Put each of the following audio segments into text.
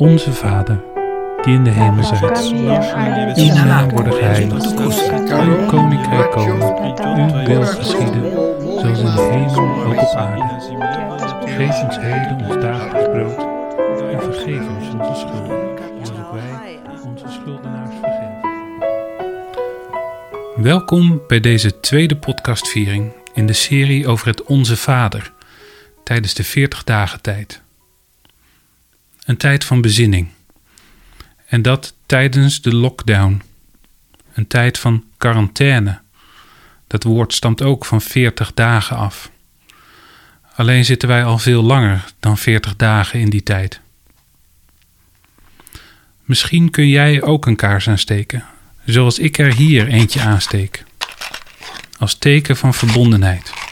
Onze Vader, die in de hemel zijt, uw naam worden geheiligd, uw koninkrijk komen, uw wil geschieden, zoals in de hemel ook op aarde. Geef ons heden ons dagelijks brood en vergeef ons onze schulden, zoals ook wij onze schuldenaars vergeven. Welkom bij deze tweede podcastviering in de serie over het Onze Vader tijdens de 40 dagen tijd. Een tijd van bezinning. En dat tijdens de lockdown. Een tijd van quarantaine. Dat woord stamt ook van 40 dagen af. Alleen zitten wij al veel langer dan 40 dagen in die tijd. Misschien kun jij ook een kaars aansteken, zoals ik er hier eentje aansteek. Als teken van verbondenheid.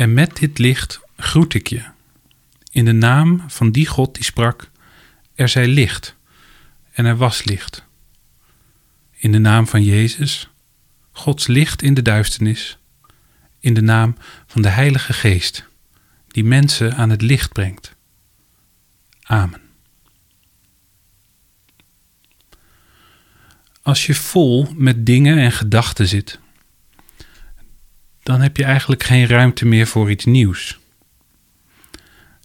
En met dit licht groet ik je. In de naam van die God die sprak: Er zij licht. En er was licht. In de naam van Jezus, Gods licht in de duisternis. In de naam van de Heilige Geest, die mensen aan het licht brengt. Amen. Als je vol met dingen en gedachten zit, dan heb je eigenlijk geen ruimte meer voor iets nieuws.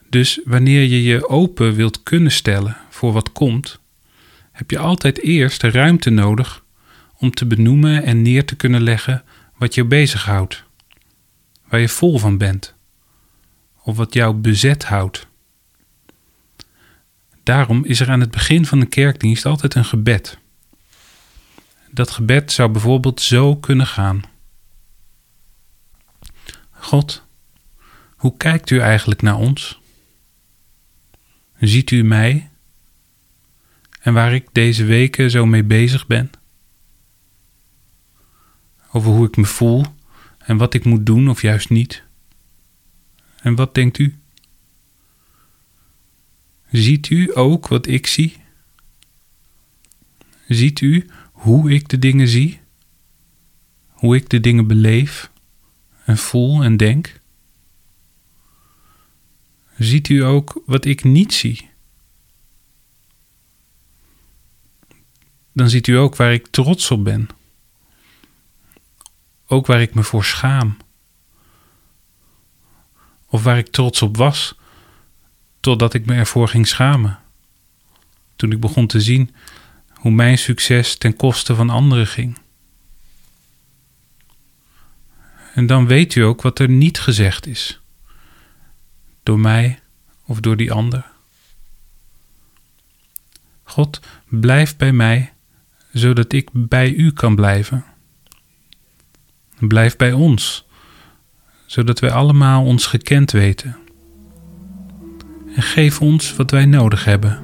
Dus wanneer je je open wilt kunnen stellen voor wat komt, heb je altijd eerst de ruimte nodig om te benoemen en neer te kunnen leggen wat je bezighoudt, waar je vol van bent, of wat jou bezet houdt. Daarom is er aan het begin van een kerkdienst altijd een gebed. Dat gebed zou bijvoorbeeld zo kunnen gaan. God, hoe kijkt u eigenlijk naar ons? Ziet u mij en waar ik deze weken zo mee bezig ben? Over hoe ik me voel en wat ik moet doen of juist niet? En wat denkt u? Ziet u ook wat ik zie? Ziet u hoe ik de dingen zie? Hoe ik de dingen beleef? En voel en denk? Ziet u ook wat ik niet zie? Dan ziet u ook waar ik trots op ben. Ook waar ik me voor schaam. Of waar ik trots op was, totdat ik me ervoor ging schamen. Toen ik begon te zien hoe mijn succes ten koste van anderen ging. En dan weet u ook wat er niet gezegd is. Door mij of door die ander. God, blijf bij mij, zodat ik bij u kan blijven. Blijf bij ons, zodat wij allemaal ons gekend weten. En geef ons wat wij nodig hebben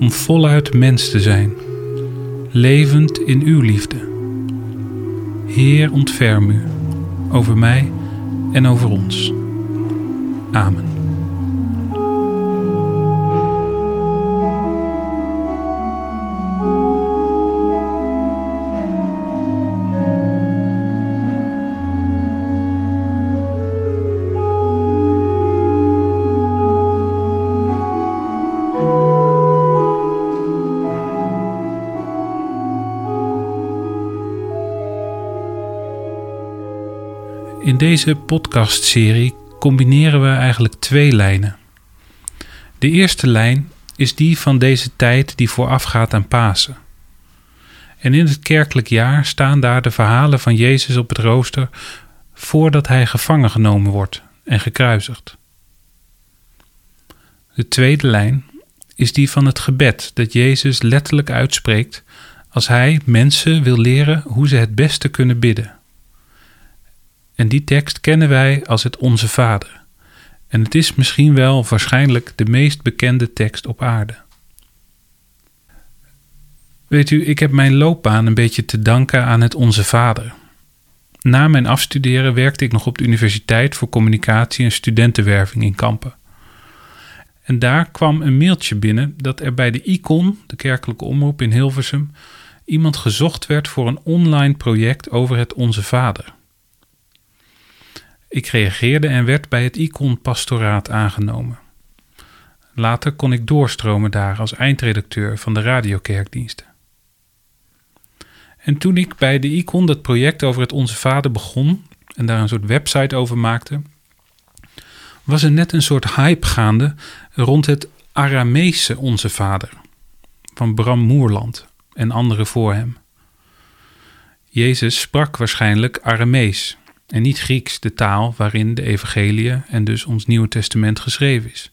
om voluit mens te zijn, levend in uw liefde. Heer, ontferm u over mij en over ons. Amen. In deze podcastserie combineren we eigenlijk twee lijnen. De eerste lijn is die van deze tijd die voorafgaat aan Pasen. En in het kerkelijk jaar staan daar de verhalen van Jezus op het rooster voordat hij gevangen genomen wordt en gekruisigd. De tweede lijn is die van het gebed dat Jezus letterlijk uitspreekt als hij mensen wil leren hoe ze het beste kunnen bidden. En die tekst kennen wij als het Onze Vader. En het is misschien wel waarschijnlijk de meest bekende tekst op aarde. Weet u, ik heb mijn loopbaan een beetje te danken aan het Onze Vader. Na mijn afstuderen werkte ik nog op de Universiteit voor Communicatie en Studentenwerving in Kampen. En daar kwam een mailtje binnen dat er bij de Icon, de kerkelijke omroep in Hilversum, iemand gezocht werd voor een online project over het Onze Vader. Ik reageerde en werd bij het Icon Pastoraat aangenomen. Later kon ik doorstromen daar als eindredacteur van de radiokerkdiensten. En toen ik bij de Icon dat project over het Onze Vader begon en daar een soort website over maakte, was er net een soort hype gaande rond het Arameese Onze Vader van Bram Moerland en anderen voor hem. Jezus sprak waarschijnlijk Aramees en niet Grieks, de taal waarin de Evangeliën en dus ons Nieuwe Testament geschreven is.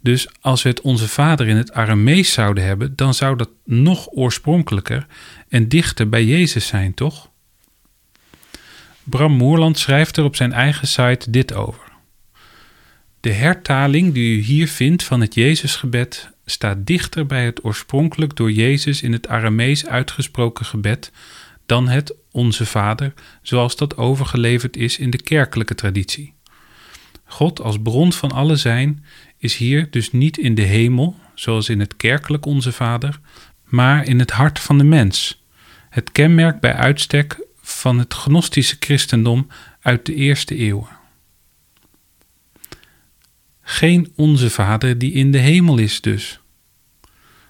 Dus als we het Onze Vader in het Aramees zouden hebben, dan zou dat nog oorspronkelijker en dichter bij Jezus zijn, toch? Bram Moerland schrijft er op zijn eigen site dit over. De hertaling die u hier vindt van het Jezusgebed staat dichter bij het oorspronkelijk door Jezus in het Aramees uitgesproken gebed dan het Onze Vader, zoals dat overgeleverd is in de kerkelijke traditie. God als bron van alle zijn is hier dus niet in de hemel, zoals in het kerkelijk Onze Vader, maar in het hart van de mens. Het kenmerk bij uitstek van het gnostische christendom uit de eerste eeuwen. Geen Onze Vader die in de hemel is dus,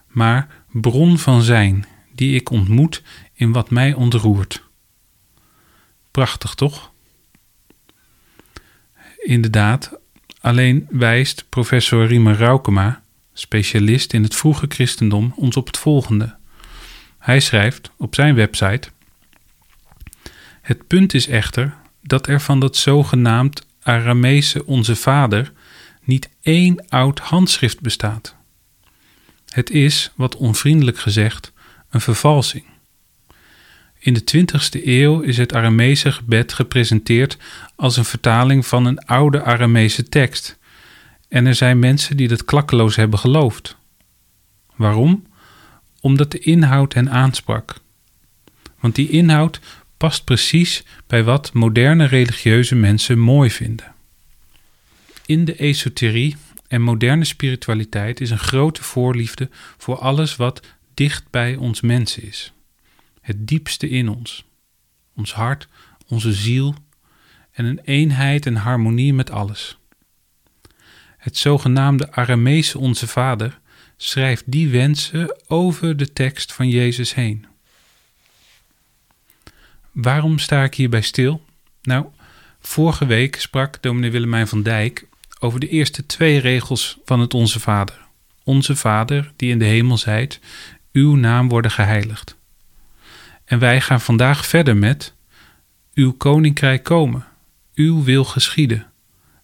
maar bron van zijn, die ik ontmoet in wat mij ontroert. Prachtig toch? Inderdaad, alleen wijst professor Riemer Raukema, specialist in het vroege christendom, ons op het volgende. Hij schrijft op zijn website: Het punt is echter dat er van dat zogenaamd Arameese Onze Vader niet één oud handschrift bestaat. Het is, wat onvriendelijk gezegd, een vervalsing. In de 20ste eeuw is het Aramese gebed gepresenteerd als een vertaling van een oude Aramese tekst. En er zijn mensen die dat klakkeloos hebben geloofd. Waarom? Omdat de inhoud hen aansprak. Want die inhoud past precies bij wat moderne religieuze mensen mooi vinden. In de esoterie en moderne spiritualiteit is een grote voorliefde voor alles wat dicht bij ons mens is. Het diepste in ons. Ons hart, onze ziel en een eenheid en harmonie met alles. Het zogenaamde Arameese Onze Vader schrijft die wensen over de tekst van Jezus heen. Waarom sta ik hierbij stil? Nou, vorige week sprak dominee Willemijn van Dijk over de eerste twee regels van het Onze Vader. Onze Vader, die in de hemel zijt, uw naam worden geheiligd. En wij gaan vandaag verder met uw koninkrijk komen, uw wil geschieden,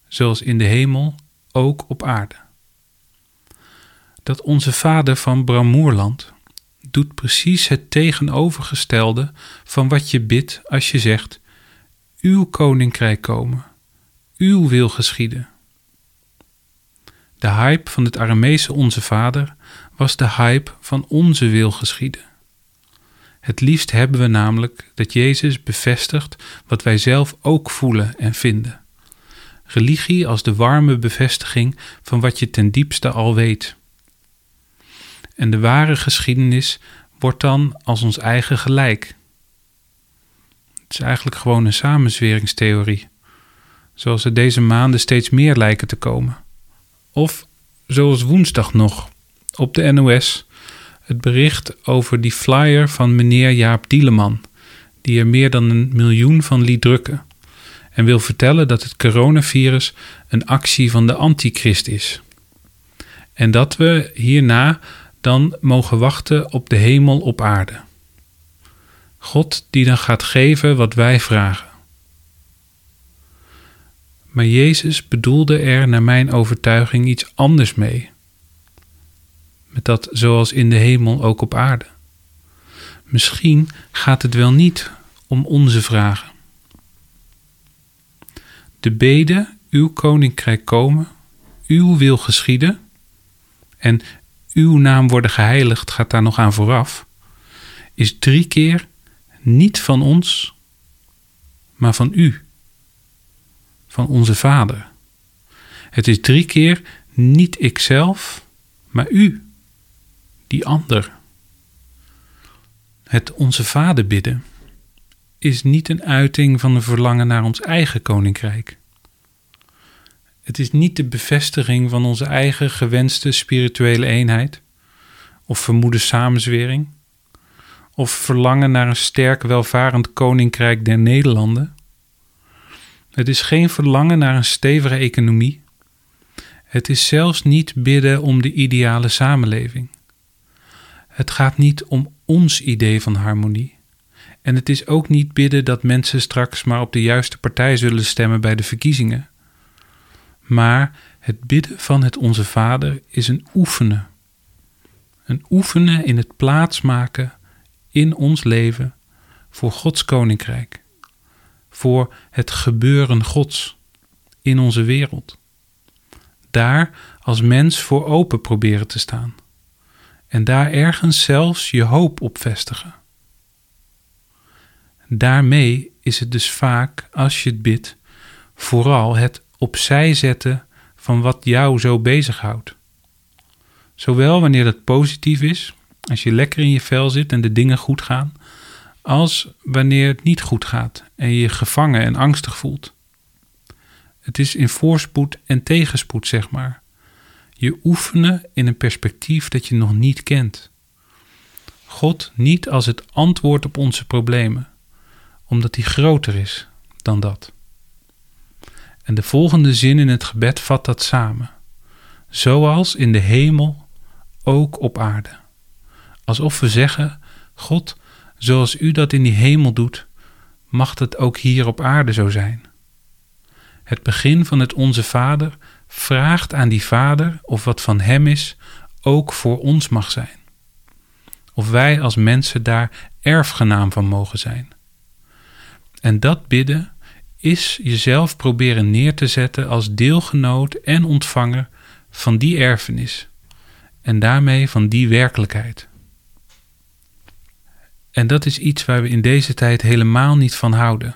zoals in de hemel, ook op aarde. Dat onze vader van Bramoerland doet precies het tegenovergestelde van wat je bidt als je zegt: Uw koninkrijk komen, uw wil geschieden. De hype van het Aramese Onze Vader was de hype van onze wil geschieden. Het liefst hebben we namelijk dat Jezus bevestigt wat wij zelf ook voelen en vinden. Religie als de warme bevestiging van wat je ten diepste al weet. En de ware geschiedenis wordt dan als ons eigen gelijk. Het is eigenlijk gewoon een samenzweringstheorie, zoals er deze maanden steeds meer lijken te komen. Of zoals woensdag nog op de NOS het bericht over die flyer van meneer Jaap Dieleman, die er meer dan een miljoen van liet drukken en wil vertellen dat het coronavirus een actie van de antichrist is. En dat we hierna dan mogen wachten op de hemel op aarde. God die dan gaat geven wat wij vragen. Maar Jezus bedoelde er naar mijn overtuiging iets anders mee met dat zoals in de hemel ook op aarde. Misschien gaat het wel niet om onze vragen. De bede, uw koninkrijk komen, uw wil geschieden en uw naam worden geheiligd gaat daar nog aan vooraf, is drie keer niet van ons, maar van u, van onze Vader. Het is drie keer Niet ikzelf, maar u, die ander. Het Onze Vader bidden is niet een uiting van een verlangen naar ons eigen koninkrijk. Het is niet de bevestiging van onze eigen gewenste spirituele eenheid of vermoede samenzwering of verlangen naar een sterk welvarend koninkrijk der Nederlanden. Het is geen verlangen naar een stevige economie. Het is zelfs niet bidden om de ideale samenleving. Het gaat niet om ons idee van harmonie. En het is ook niet bidden dat mensen straks maar op de juiste partij zullen stemmen bij de verkiezingen. Maar het bidden van het Onze Vader is een oefenen. Een oefenen in het plaatsmaken in ons leven voor Gods koninkrijk, voor het gebeuren Gods in onze wereld. Daar als mens voor open proberen te staan en daar ergens zelfs je hoop op vestigen. Daarmee is het dus vaak, als je het bidt, vooral het opzij zetten van wat jou zo bezighoudt. Zowel wanneer dat positief is, als je lekker in je vel zit en de dingen goed gaan, als wanneer het niet goed gaat en je je gevangen en angstig voelt. Het is in voorspoed en tegenspoed, zeg maar. Je oefenen in een perspectief dat je nog niet kent. God niet als het antwoord op onze problemen, omdat hij groter is dan dat. En de volgende zin in het gebed vat dat samen. Zoals in de hemel, ook op aarde. Alsof we zeggen: God, zoals u dat in die hemel doet, mag het ook hier op aarde zo zijn. Het begin van het Onze Vader vraagt aan die Vader of wat van Hem is ook voor ons mag zijn. Of wij als mensen daar erfgenaam van mogen zijn. En dat bidden is jezelf proberen neer te zetten als deelgenoot en ontvanger van die erfenis en daarmee van die werkelijkheid. En dat is iets waar we in deze tijd helemaal niet van houden.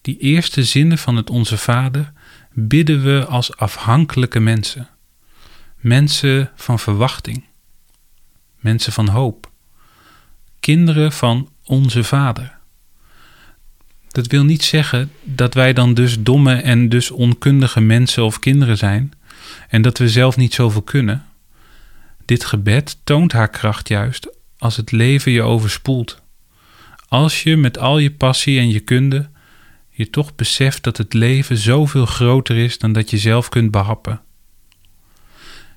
Die eerste zinnen van het Onze Vader bidden we als afhankelijke mensen. Mensen van verwachting. Mensen van hoop. Kinderen van Onze Vader. Dat wil niet zeggen dat wij dan dus domme en dus onkundige mensen of kinderen zijn en dat we zelf niet zoveel kunnen. Dit gebed toont haar kracht juist als het leven je overspoelt. Als je met al je passie en je kunde je toch beseft dat het leven zoveel groter is dan dat je zelf kunt behappen.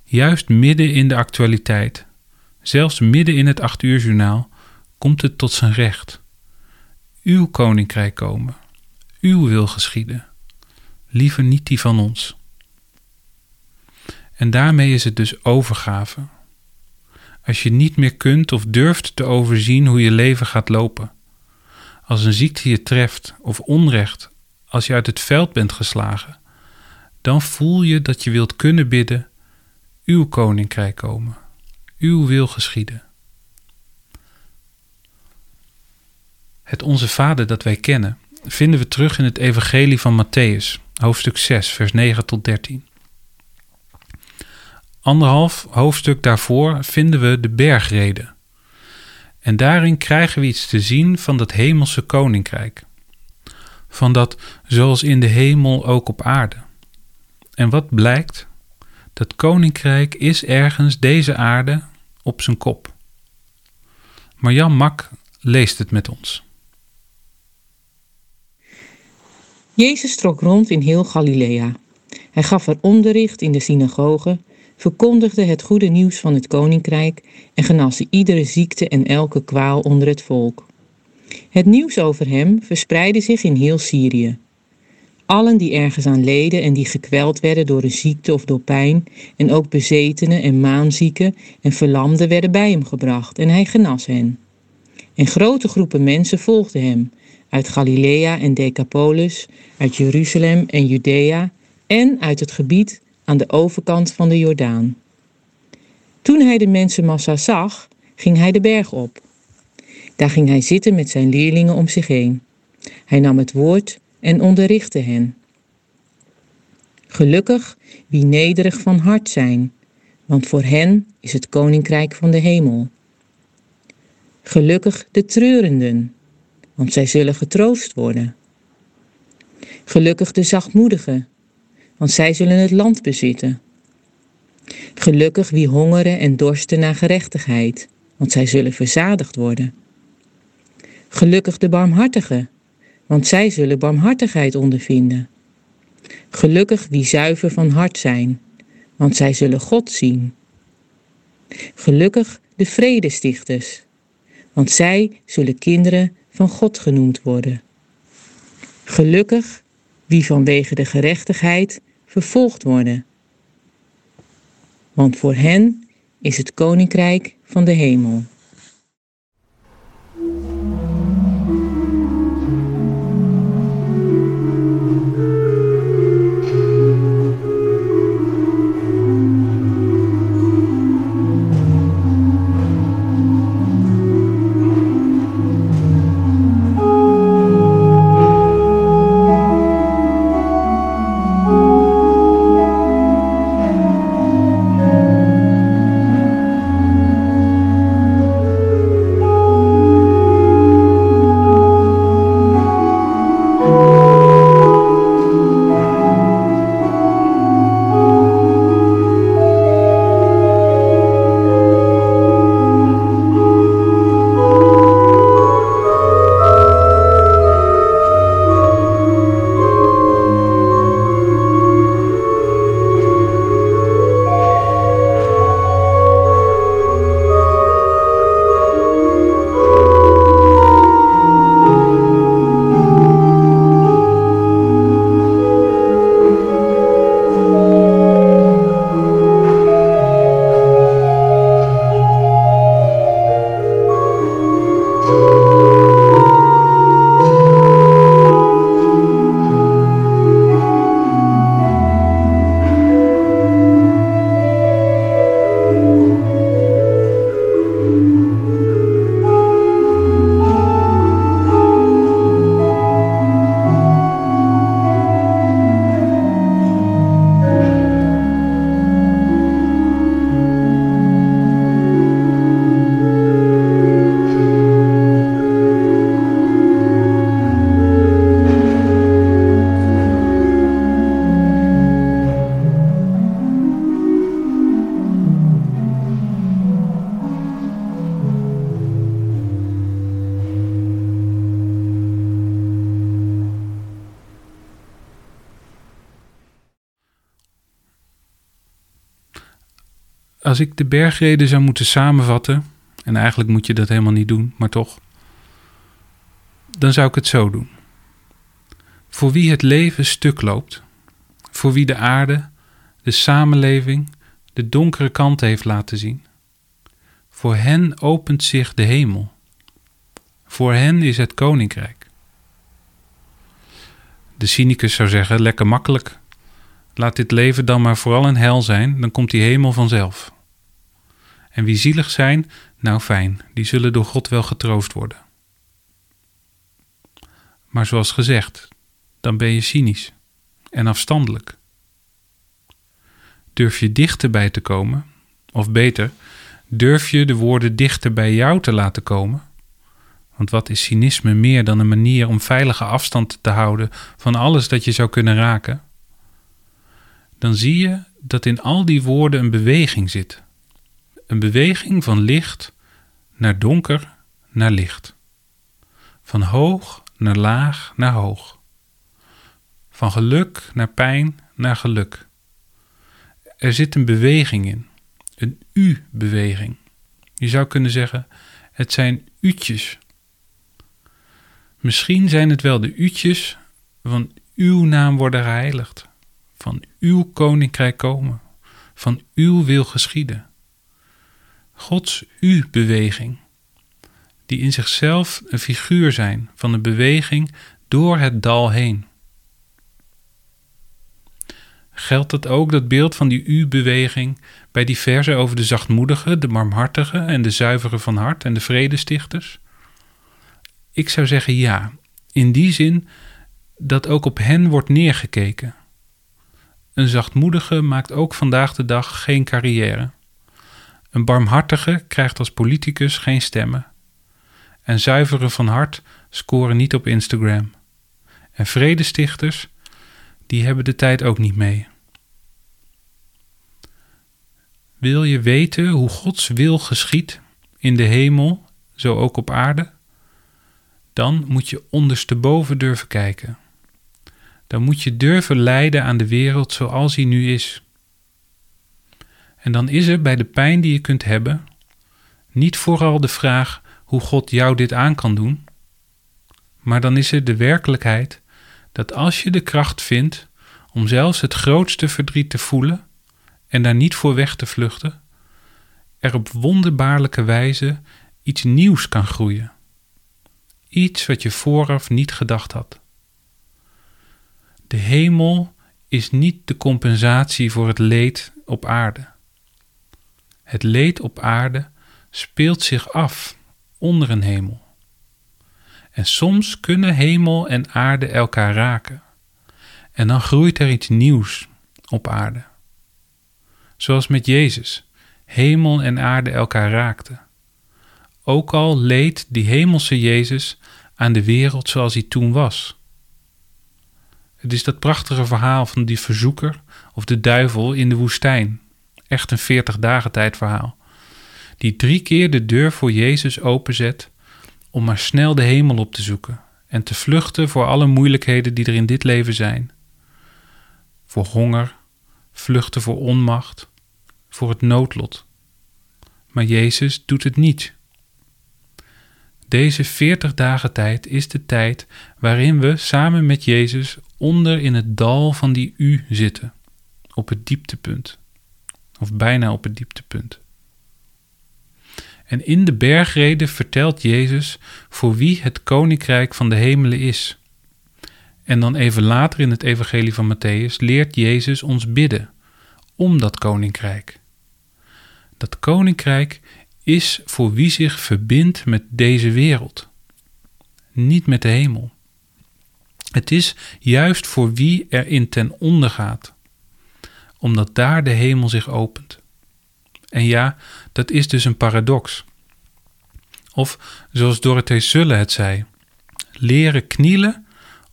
Juist midden in de actualiteit, zelfs midden in het acht uur journaal, komt het tot zijn recht. Uw koninkrijk komen, uw wil geschieden, liever niet die van ons. En daarmee is het dus overgave. Als je niet meer kunt of durft te overzien hoe je leven gaat lopen als een ziekte je treft of onrecht, als je uit het veld bent geslagen, dan voel je dat je wilt kunnen bidden: Uw koninkrijk komen, Uw wil geschieden. Het Onze Vader dat wij kennen, vinden we terug in het Evangelie van Matthäus, hoofdstuk 6, vers 9 tot 13. Anderhalf hoofdstuk daarvoor vinden we de bergreden en daarin krijgen we iets te zien van dat hemelse koninkrijk. Van dat zoals in de hemel ook op aarde. En wat blijkt? Dat koninkrijk is ergens deze aarde op zijn kop. Marjan Mak leest het met ons. Jezus trok rond in heel Galilea. Hij gaf er onderricht in de synagogen verkondigde het goede nieuws van het koninkrijk en genas iedere ziekte en elke kwaal onder het volk. Het nieuws over hem verspreidde zich in heel Syrië. Allen die ergens aan leden en die gekweld werden door een ziekte of door pijn, en ook bezetenen en maanzieken en verlamden werden bij hem gebracht en hij genas hen. En grote groepen mensen volgden hem, uit Galilea en Decapolis, uit Jeruzalem en Judea en uit het gebied aan de overkant van de Jordaan. Toen hij de mensenmassa zag, ging hij de berg op. Daar ging hij zitten met zijn leerlingen om zich heen. Hij nam het woord en onderrichtte hen. Gelukkig wie nederig van hart zijn, want voor hen is het koninkrijk van de hemel. Gelukkig de treurenden, want zij zullen getroost worden. Gelukkig de zachtmoedigen, want zij zullen het land bezitten. Gelukkig wie hongeren en dorsten naar gerechtigheid, want zij zullen verzadigd worden. Gelukkig de barmhartigen, want zij zullen barmhartigheid ondervinden. Gelukkig wie zuiver van hart zijn, want zij zullen God zien. Gelukkig de vredestichters, want zij zullen kinderen van God genoemd worden. Gelukkig wie vanwege de gerechtigheid vervolgd worden, want voor hen is het koninkrijk van de hemel. Als ik de bergreden zou moeten samenvatten, en eigenlijk moet je dat helemaal niet doen, maar toch, dan zou ik het zo doen. Voor wie het leven stuk loopt, voor wie de aarde, de samenleving, de donkere kant heeft laten zien, voor hen opent zich de hemel. Voor hen is het koninkrijk. De cynicus zou zeggen: lekker makkelijk. Laat dit leven dan maar vooral een hel zijn, dan komt die hemel vanzelf. En wie zielig zijn, nou fijn, die zullen door God wel getroost worden. Maar zoals gezegd, dan ben je cynisch en afstandelijk. Durf je dichterbij te komen, of beter, durf je de woorden dichter bij jou te laten komen? Want wat is cynisme meer dan een manier om veilige afstand te houden van alles dat je zou kunnen raken? Dan zie je dat in al die woorden een beweging zit een beweging van licht naar donker naar licht. Van hoog naar laag naar hoog. Van geluk naar pijn naar geluk. Er zit een beweging in, een U-beweging. Je zou kunnen zeggen, het zijn u'tjes. Misschien zijn het wel de u'tjes van uw naam worden geheiligd, van uw koninkrijk komen, van uw wil geschieden. Gods U-beweging, die in zichzelf een figuur zijn van een beweging door het dal heen. Geldt dat ook, dat beeld van die U-beweging, bij die verzen over de zachtmoedigen, de barmhartigen en de zuiveren van hart en de vredestichters? Ik zou zeggen ja, in die zin dat ook op hen wordt neergekeken. Een zachtmoedige maakt ook vandaag de dag geen carrière. Een barmhartige krijgt als politicus geen stemmen. En zuiveren van hart scoren niet op Instagram. En vredestichters, die hebben de tijd ook niet mee. Wil je weten hoe Gods wil geschiet in de hemel, zo ook op aarde? Dan moet je ondersteboven durven kijken. Dan moet je durven lijden aan de wereld zoals hij nu is. En dan is er bij de pijn die je kunt hebben niet vooral de vraag hoe God jou dit aan kan doen, maar dan is er de werkelijkheid dat als je de kracht vindt om zelfs het grootste verdriet te voelen en daar niet voor weg te vluchten, er op wonderbaarlijke wijze iets nieuws kan groeien. Iets wat je vooraf niet gedacht had. De hemel is niet de compensatie voor het leed op aarde. Het leed op aarde speelt zich af onder een hemel. En soms kunnen hemel en aarde elkaar raken. En dan groeit er iets nieuws op aarde. Zoals met Jezus, hemel en aarde elkaar raakten. Ook al leed die hemelse Jezus aan de wereld zoals hij toen was. Het is dat prachtige verhaal van die verzoeker of de duivel in de woestijn. Echt een 40 dagen tijd verhaal. Die drie keer de deur voor Jezus openzet om maar snel de hemel op te zoeken en te vluchten voor alle moeilijkheden die er in dit leven zijn. Voor honger, vluchten voor onmacht, voor het noodlot. Maar Jezus doet het niet. Deze 40 dagen tijd is de tijd waarin we samen met Jezus onder in het dal van die U zitten, op het dieptepunt, of bijna op het dieptepunt. En in de bergrede vertelt Jezus voor wie het koninkrijk van de hemelen is. En dan even later in het evangelie van Matthäus leert Jezus ons bidden om dat koninkrijk. Dat koninkrijk is voor wie zich verbindt met deze wereld, niet met de hemel. Het is juist voor wie erin ten onder gaat, omdat daar de hemel zich opent. En ja, dat is dus een paradox. Of zoals Dorothee Sulle het zei: leren knielen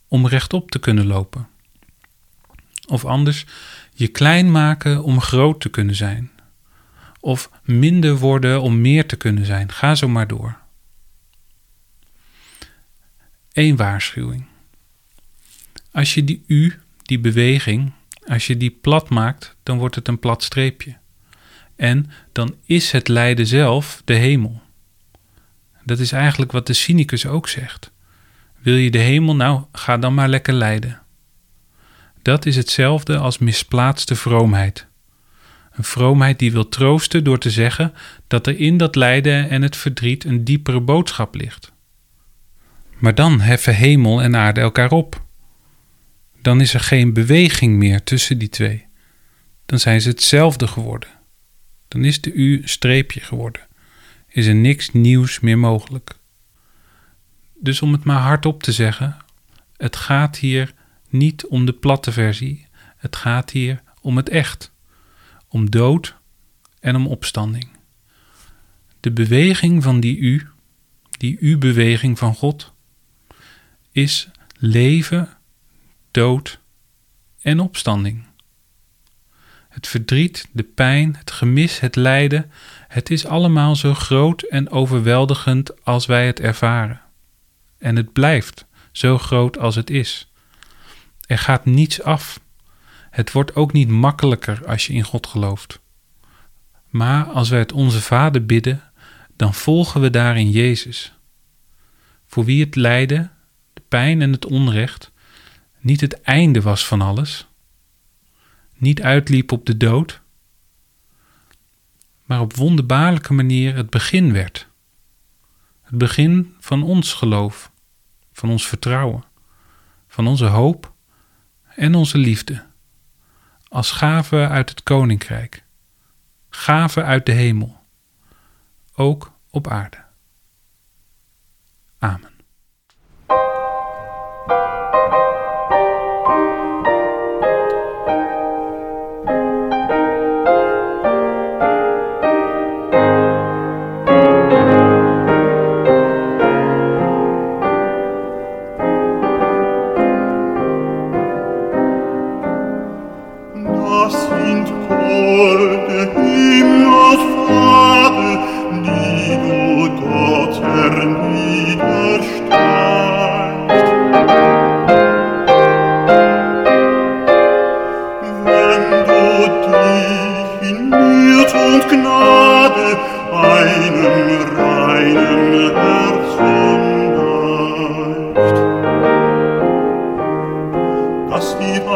om rechtop te kunnen lopen. Of anders, je klein maken om groot te kunnen zijn. Of minder worden om meer te kunnen zijn. Ga zo maar door. Eén waarschuwing. Als je die U, die beweging, als je die plat maakt, dan wordt het een plat streepje. En dan is het lijden zelf de hemel. Dat is eigenlijk wat de cynicus ook zegt. Wil je de hemel? Nou, ga dan maar lekker lijden. Dat is hetzelfde als misplaatste vroomheid. Een vroomheid die wil troosten door te zeggen dat er in dat lijden en het verdriet een diepere boodschap ligt. Maar dan heffen hemel en aarde elkaar op. Dan is er geen beweging meer tussen die twee. Dan zijn ze hetzelfde geworden. Dan is de U een streepje geworden. Is er niks nieuws meer mogelijk. Dus om het maar hardop te zeggen, het gaat hier niet om de platte versie, het gaat hier om het echt, om dood en om opstanding. De beweging van die U, die U-beweging van God, is leven, dood en opstanding. Het verdriet, de pijn, het gemis, het lijden, het is allemaal zo groot en overweldigend als wij het ervaren. En het blijft zo groot als het is. Er gaat niets af. Het wordt ook niet makkelijker als je in God gelooft. Maar als wij het onze Vader bidden, dan volgen we daarin Jezus. Voor wie het lijden, de pijn en het onrecht niet het einde was van alles, niet uitliep op de dood, maar op wonderbaarlijke manier het begin werd. Het begin van ons geloof, van ons vertrouwen, van onze hoop en onze liefde, als gave uit het koninkrijk, gave uit de hemel, ook op aarde. Amen.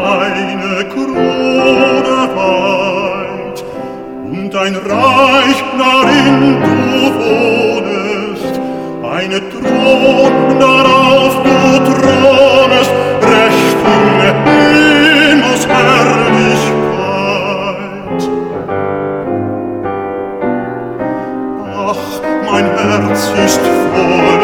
Eine Krone weit und ein Reich darin du wohnest, eine Thron darauf du thronest, recht in Himmels Herrlichkeit. Ach, mein Herz ist voller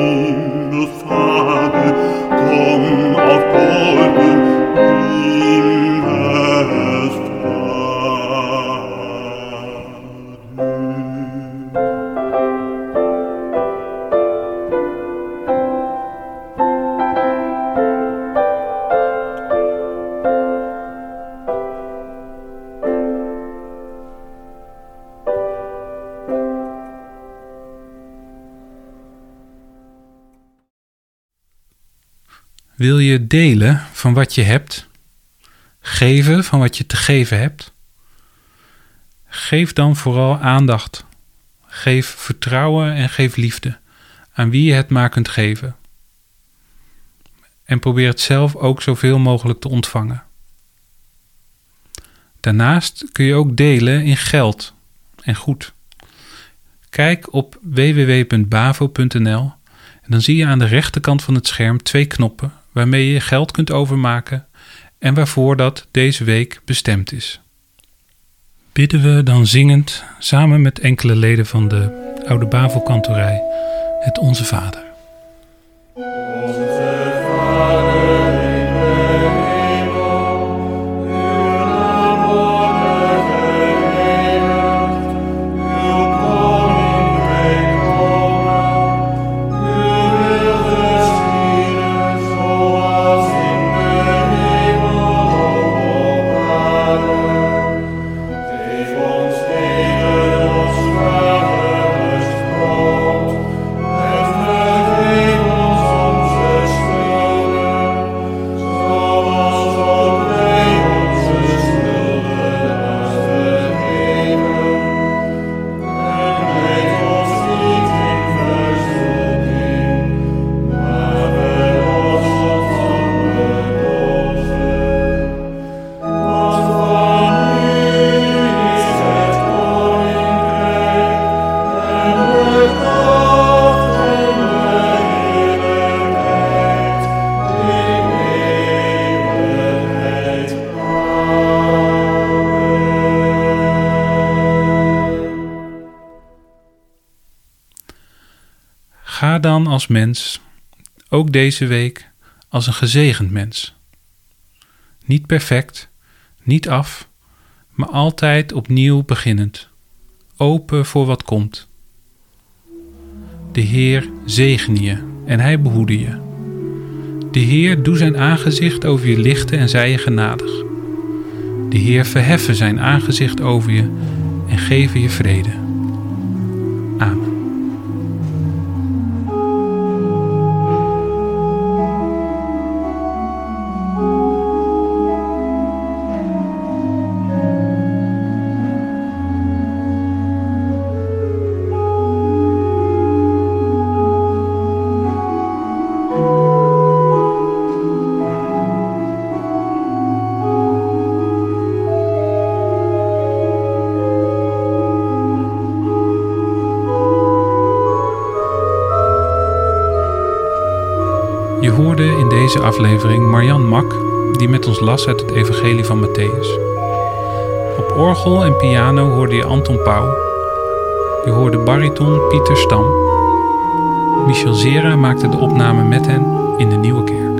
Wil je delen van wat je hebt? Geven van wat je te geven hebt? Geef dan vooral aandacht. Geef vertrouwen en geef liefde aan wie je het maar kunt geven. En probeer het zelf ook zoveel mogelijk te ontvangen. Daarnaast kun je ook delen in geld en goed. Kijk op www.bavo.nl en dan zie je aan de rechterkant van het scherm twee knoppen waarmee je geld kunt overmaken en waarvoor dat deze week bestemd is. Bidden we dan zingend samen met enkele leden van de Oude Bavelkantorij het Onze Vader. Mens, ook deze week, als een gezegend mens. Niet perfect, niet af, maar altijd opnieuw beginnend, open voor wat komt. De Heer zegene je en hij behoede je. De Heer doe zijn aangezicht over je lichten en zij je genadig. De Heer verheffen zijn aangezicht over je en geven je vrede. Amen. Aflevering Marjan Mak, die met ons las uit het Evangelie van Matthäus. Op orgel en piano hoorde je Anton Pauw. Je hoorde bariton Pieter Stam. Michel Zera maakte de opname met hen in de Nieuwe Kerk.